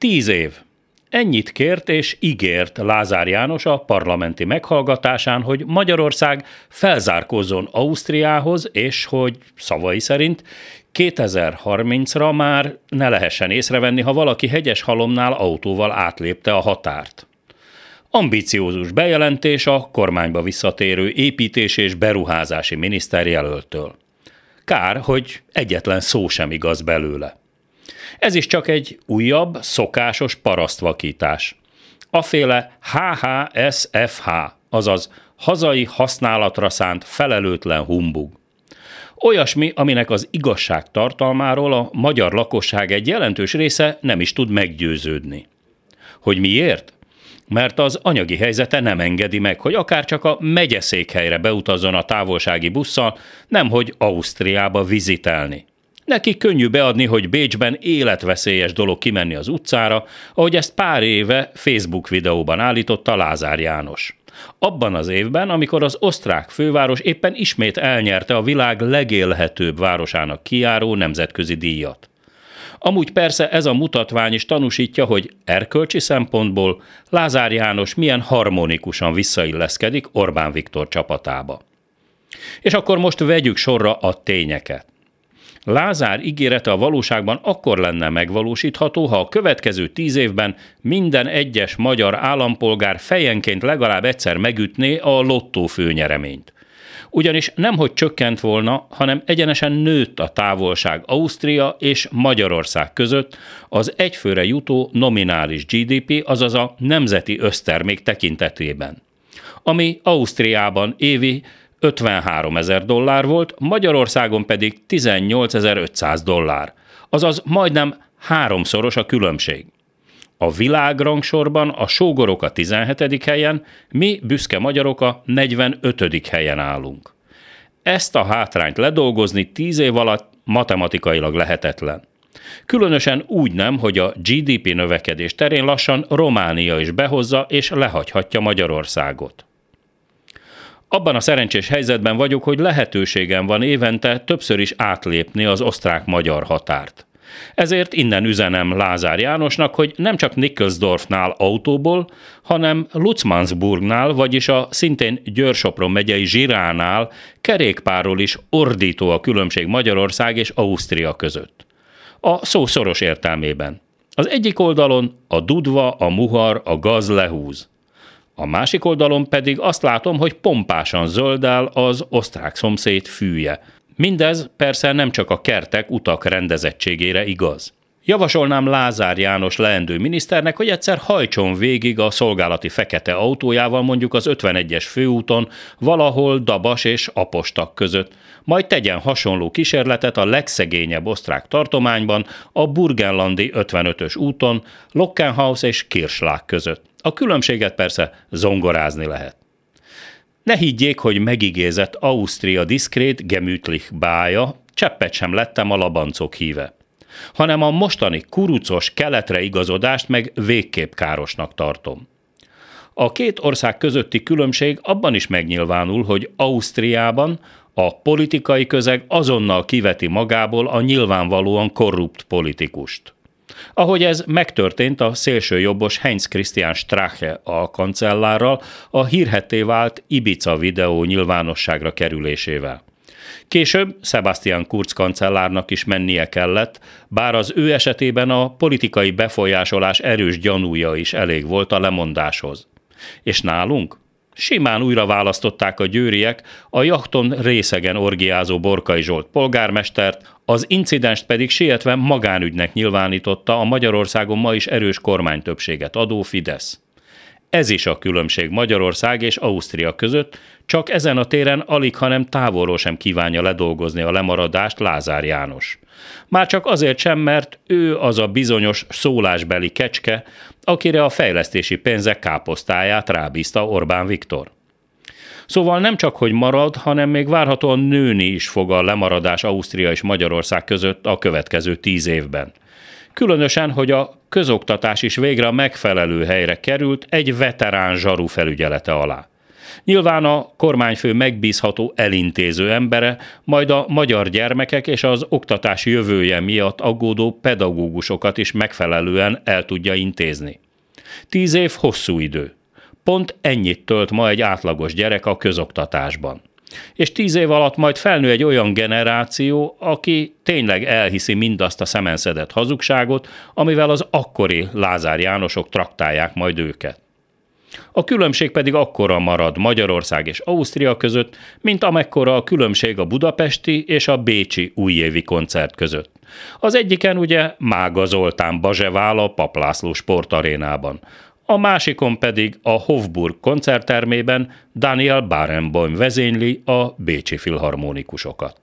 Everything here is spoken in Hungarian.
Tíz év. Ennyit kért és ígért Lázár János a parlamenti meghallgatásán, hogy Magyarország felzárkózzon Ausztriához, és hogy szavai szerint 2030-ra már ne lehessen észrevenni, ha valaki hegyes halomnál autóval átlépte a határt. Ambiciózus bejelentés a kormányba visszatérő építés és beruházási miniszter jelöltől. Kár, hogy egyetlen szó sem igaz belőle. Ez is csak egy újabb, szokásos parasztvakítás. Aféle HHSFH, azaz hazai használatra szánt felelőtlen humbug. Olyasmi, aminek az igazság tartalmáról a magyar lakosság egy jelentős része nem is tud meggyőződni. Hogy miért? Mert az anyagi helyzete nem engedi meg, hogy akár csak a megyeszékhelyre beutazzon a távolsági busszal, nemhogy Ausztriába vizitelni. Neki könnyű beadni, hogy Bécsben életveszélyes dolog kimenni az utcára, ahogy ezt pár éve Facebook videóban állította Lázár János. Abban az évben, amikor az osztrák főváros éppen ismét elnyerte a világ legélhetőbb városának kiáró nemzetközi díjat. Amúgy persze ez a mutatvány is tanúsítja, hogy erkölcsi szempontból Lázár János milyen harmonikusan visszailleszkedik Orbán Viktor csapatába. És akkor most vegyük sorra a tényeket. Lázár ígérete a valóságban akkor lenne megvalósítható, ha a következő tíz évben minden egyes magyar állampolgár fejenként legalább egyszer megütné a lottó főnyereményt. Ugyanis nemhogy csökkent volna, hanem egyenesen nőtt a távolság Ausztria és Magyarország között az egyfőre jutó nominális GDP, azaz a nemzeti össztermék tekintetében ami Ausztriában évi 53 ezer dollár volt, Magyarországon pedig 18.500 dollár, azaz majdnem háromszoros a különbség. A világrangsorban a sógorok a 17. helyen, mi büszke magyarok a 45. helyen állunk. Ezt a hátrányt ledolgozni 10 év alatt matematikailag lehetetlen. Különösen úgy nem, hogy a GDP növekedés terén lassan Románia is behozza és lehagyhatja Magyarországot. Abban a szerencsés helyzetben vagyok, hogy lehetőségem van évente többször is átlépni az osztrák-magyar határt. Ezért innen üzenem Lázár Jánosnak, hogy nem csak Nikkelsdorfnál autóból, hanem Lutzmannsburgnál, vagyis a szintén Győr-Sopron megyei Zsiránál kerékpárról is ordító a különbség Magyarország és Ausztria között. A szó szoros értelmében. Az egyik oldalon a dudva, a muhar, a gaz lehúz. A másik oldalon pedig azt látom, hogy pompásan zöldel az osztrák szomszéd fűje. Mindez persze nem csak a kertek, utak rendezettségére igaz. Javasolnám Lázár János leendő miniszternek, hogy egyszer hajtson végig a szolgálati fekete autójával mondjuk az 51-es főúton, valahol Dabas és Apostak között, majd tegyen hasonló kísérletet a legszegényebb osztrák tartományban, a Burgenlandi 55-ös úton, Lockenhaus és Kirschlag között. A különbséget persze zongorázni lehet. Ne higgyék, hogy megigézett Ausztria diszkrét, gemütlich bája, cseppet sem lettem a labancok híve hanem a mostani kurucos keletre igazodást meg végképp károsnak tartom. A két ország közötti különbség abban is megnyilvánul, hogy Ausztriában a politikai közeg azonnal kiveti magából a nyilvánvalóan korrupt politikust. Ahogy ez megtörtént a szélsőjobbos Heinz Christian Strache a kancellárral a hírhetté vált Ibiza videó nyilvánosságra kerülésével. Később Sebastian Kurz kancellárnak is mennie kellett, bár az ő esetében a politikai befolyásolás erős gyanúja is elég volt a lemondáshoz. És nálunk? Simán újra választották a győriek a jachton részegen orgiázó Borkai Zsolt polgármestert, az incidenst pedig sietve magánügynek nyilvánította a Magyarországon ma is erős kormánytöbbséget adó Fidesz. Ez is a különbség Magyarország és Ausztria között, csak ezen a téren alig, hanem távolról sem kívánja ledolgozni a lemaradást Lázár János. Már csak azért sem, mert ő az a bizonyos szólásbeli kecske, akire a fejlesztési pénzek káposztáját rábízta Orbán Viktor. Szóval nem csak, hogy marad, hanem még várhatóan nőni is fog a lemaradás Ausztria és Magyarország között a következő tíz évben. Különösen, hogy a közoktatás is végre a megfelelő helyre került egy veterán zsaru felügyelete alá. Nyilván a kormányfő megbízható elintéző embere, majd a magyar gyermekek és az oktatás jövője miatt aggódó pedagógusokat is megfelelően el tudja intézni. Tíz év hosszú idő. Pont ennyit tölt ma egy átlagos gyerek a közoktatásban. És tíz év alatt majd felnő egy olyan generáció, aki tényleg elhiszi mindazt a szemenszedett hazugságot, amivel az akkori Lázár Jánosok traktálják majd őket. A különbség pedig akkora marad Magyarország és Ausztria között, mint amekkora a különbség a budapesti és a bécsi újévi koncert között. Az egyiken ugye Mága Zoltán bazsevál a Paplászló sportarénában, a másikon pedig a Hofburg koncerttermében Daniel Barenboim vezényli a bécsi filharmonikusokat.